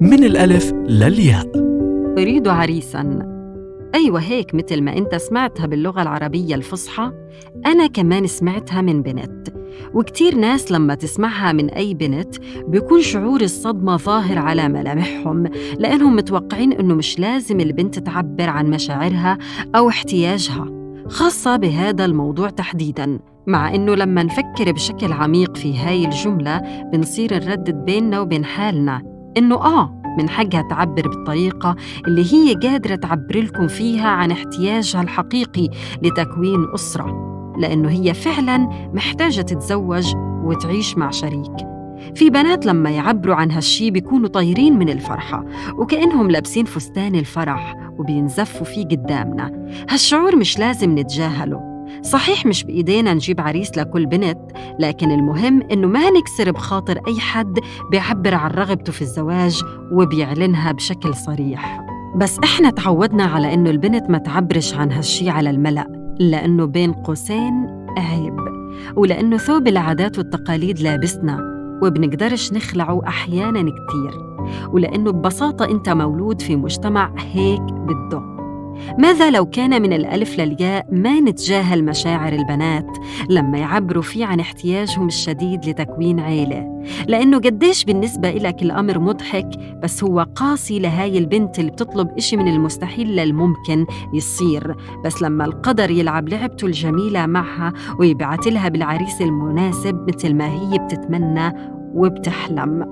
من الألف للياء. أريد عريساً. أيوة هيك مثل ما أنت سمعتها باللغة العربية الفصحى أنا كمان سمعتها من بنت. وكتير ناس لما تسمعها من أي بنت بيكون شعور الصدمة ظاهر على ملامحهم لأنهم متوقعين إنه مش لازم البنت تعبر عن مشاعرها أو احتياجها خاصة بهذا الموضوع تحديداً. مع إنه لما نفكر بشكل عميق في هاي الجملة بنصير نردد بيننا وبين حالنا. إنه آه من حقها تعبر بالطريقة اللي هي قادرة تعبر لكم فيها عن احتياجها الحقيقي لتكوين أسرة لأنه هي فعلاً محتاجة تتزوج وتعيش مع شريك. في بنات لما يعبروا عن هالشي بيكونوا طايرين من الفرحة وكأنهم لابسين فستان الفرح وبينزفوا فيه قدامنا. هالشعور مش لازم نتجاهله. صحيح مش بإيدينا نجيب عريس لكل بنت لكن المهم إنه ما نكسر بخاطر أي حد بيعبر عن رغبته في الزواج وبيعلنها بشكل صريح. بس إحنا تعودنا على إنه البنت ما تعبرش عن هالشي على الملأ لأنه بين قوسين عيب ولأنه ثوب العادات والتقاليد لابسنا وبنقدرش نخلعه أحياناً كتير. ولأنه ببساطة أنت مولود في مجتمع هيك بده ماذا لو كان من الألف للياء ما نتجاهل مشاعر البنات لما يعبروا فيه عن احتياجهم الشديد لتكوين عيلة؟ لأنه قديش بالنسبة إلك الأمر مضحك بس هو قاسي لهاي البنت اللي بتطلب إشي من المستحيل للممكن يصير. بس لما القدر يلعب لعبته الجميلة معها ويبعت لها بالعريس المناسب مثل ما هي بتتمنى وبتحلم.